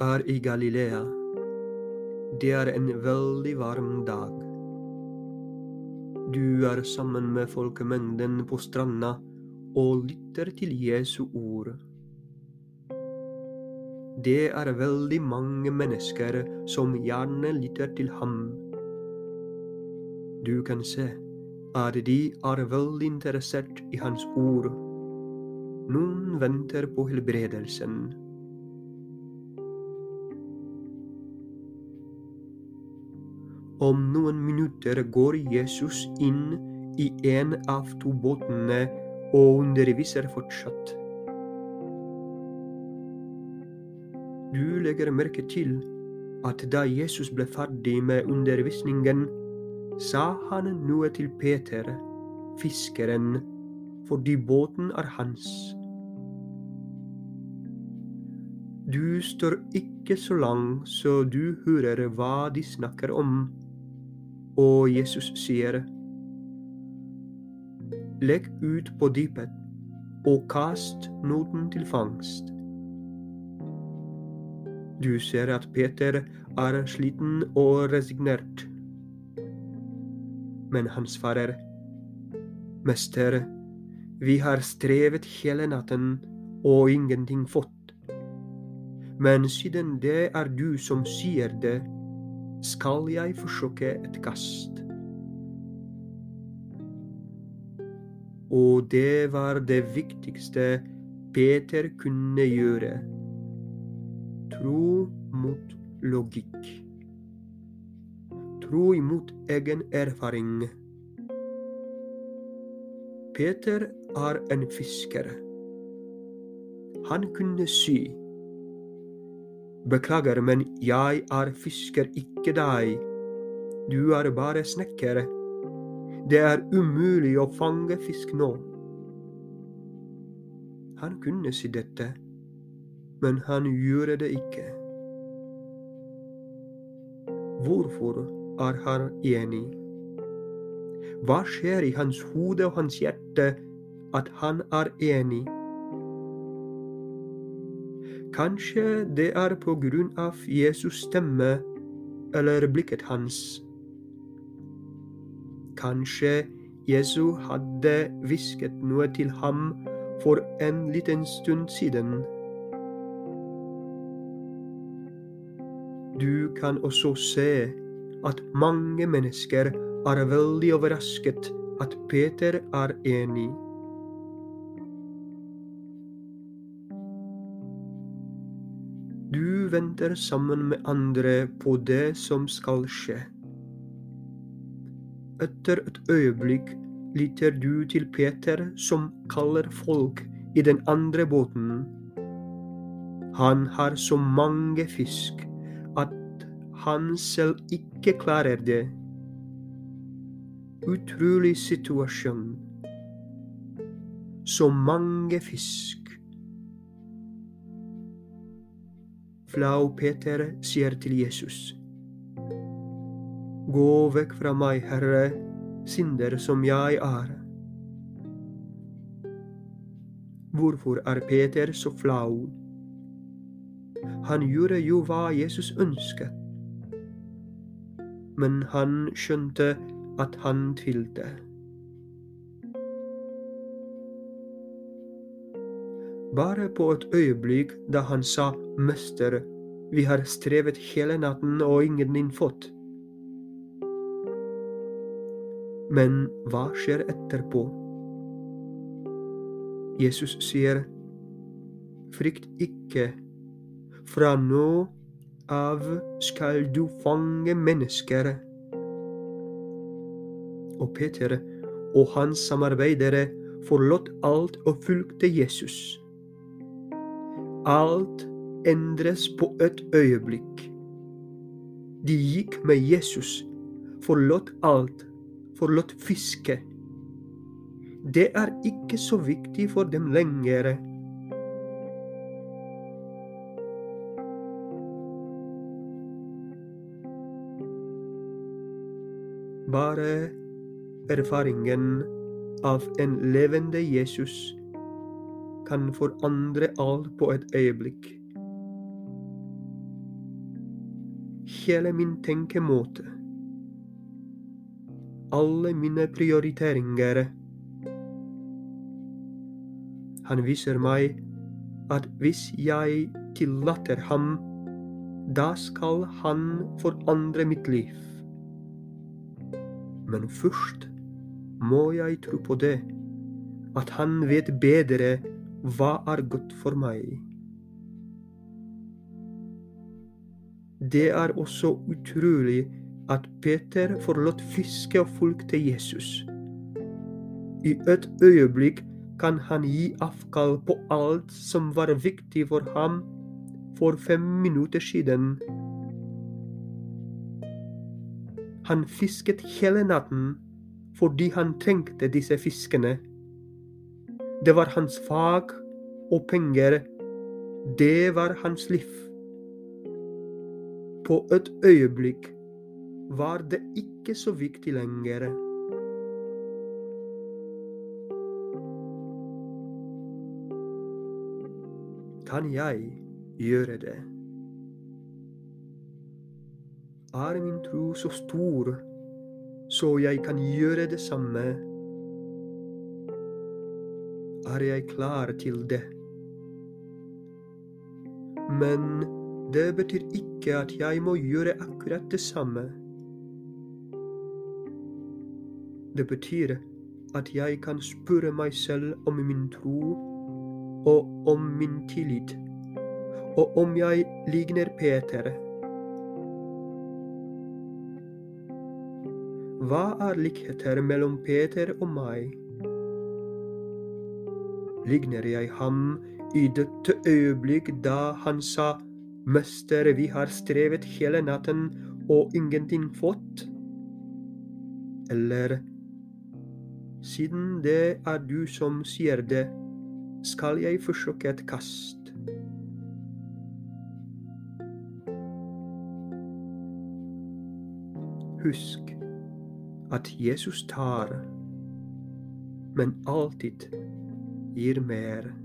er i Galilea. Det er en veldig varm dag. Du er sammen med folkemengden på stranda og lytter til Jesu ord. Det er veldig mange mennesker som gjerne lytter til ham. Du kan se at de er veldig interessert i hans ord. Noen venter på helbredelsen. Om noen minutter går Jesus inn i en av to båtene og underviser fortsatt. Du legger merke til at da Jesus ble ferdig med undervisningen, sa han noe til Peter, fiskeren, fordi båten er hans. Du står ikke så langt så du hører hva de snakker om, og Jesus sier, Legg ut på dypet og kast noten til fangst. Du ser at Peter er sliten og resignert. Men han svarer, Mester, vi har strevet hele natten og ingenting fått. Men siden det er du som sier det, skal jeg forsøke et kast. Og det var det viktigste Peter kunne gjøre Tro mot logikk. Tro imot egen erfaring. Peter er en fisker. Han kunne si Beklager, men jeg er fisker, ikke deg. Du er bare snekker. Det er umulig å fange fisk nå. Han kunne si dette men han gjorde det ikke. Hvorfor er han enig? Hva skjer i hans hode og hans hjerte at han er enig? Kanskje det er på grunn av Jesus stemme eller blikket hans. Kanskje Jesu hadde hvisket noe til ham for en liten stund siden. Du kan også se at mange mennesker er veldig overrasket at Peter er enig. Venter sammen med andre på det som skal skje. Etter et øyeblikk lytter du til Peter som kaller folk i den andre båten. Han har så mange fisk at han selv ikke klarer det. Utrolig situasjon. Så mange fisk. Flau Peter sier til Jesus. Gå vekk fra meg, Herre, synder som jeg er. Hvorfor er Peter så flau? Han gjorde jo hva Jesus ønsket men han skjønte at han tvilte. Bare på et øyeblikk da han sa 'Mester, vi har strevet hele natten og ingenting fått'. Men hva skjer etterpå? Jesus sier, 'Frykt ikke, fra nå av skal du fange mennesker. Og Peter og hans samarbeidere forlot alt og fulgte Jesus. Alt endres på et øyeblikk. De gikk med Jesus, forlot alt, forlot fiske. Det er ikke så viktig for dem lenger Bare erfaringen av en levende Jesus kan forandre alt på et øyeblikk. hele min tenkemåte. Alle mine prioriteringer. Han viser meg at hvis jeg tillater ham, da skal han forandre mitt liv. Men først må jeg tro på det, at han vet bedre hva er godt for meg. Det er også utrolig at Peter forlot fiske og fulgte Jesus. I et øyeblikk kan han gi avkall på alt som var viktig for ham for fem minutter siden. Han fisket hele natten fordi han trengte disse fiskene. Det var hans fag og penger. Det var hans liv. På et øyeblikk var det ikke så viktig lenger. Kan jeg gjøre det? Er min tro så stor så jeg kan gjøre det samme? Er jeg klar til det? Men det betyr ikke at jeg må gjøre akkurat det samme. Det betyr at jeg kan spørre meg selv om min tro og om min tillit, og om jeg ligner Peter. Hva er likheter mellom Peter og meg? Ligner jeg ham i dette øyeblikk da han sa, Mester, vi har strevet hele natten og ingenting fått? Eller, siden det er du som sier det, skal jeg forsøke et kast. Husk at Jesus tar, men alltid Irmer.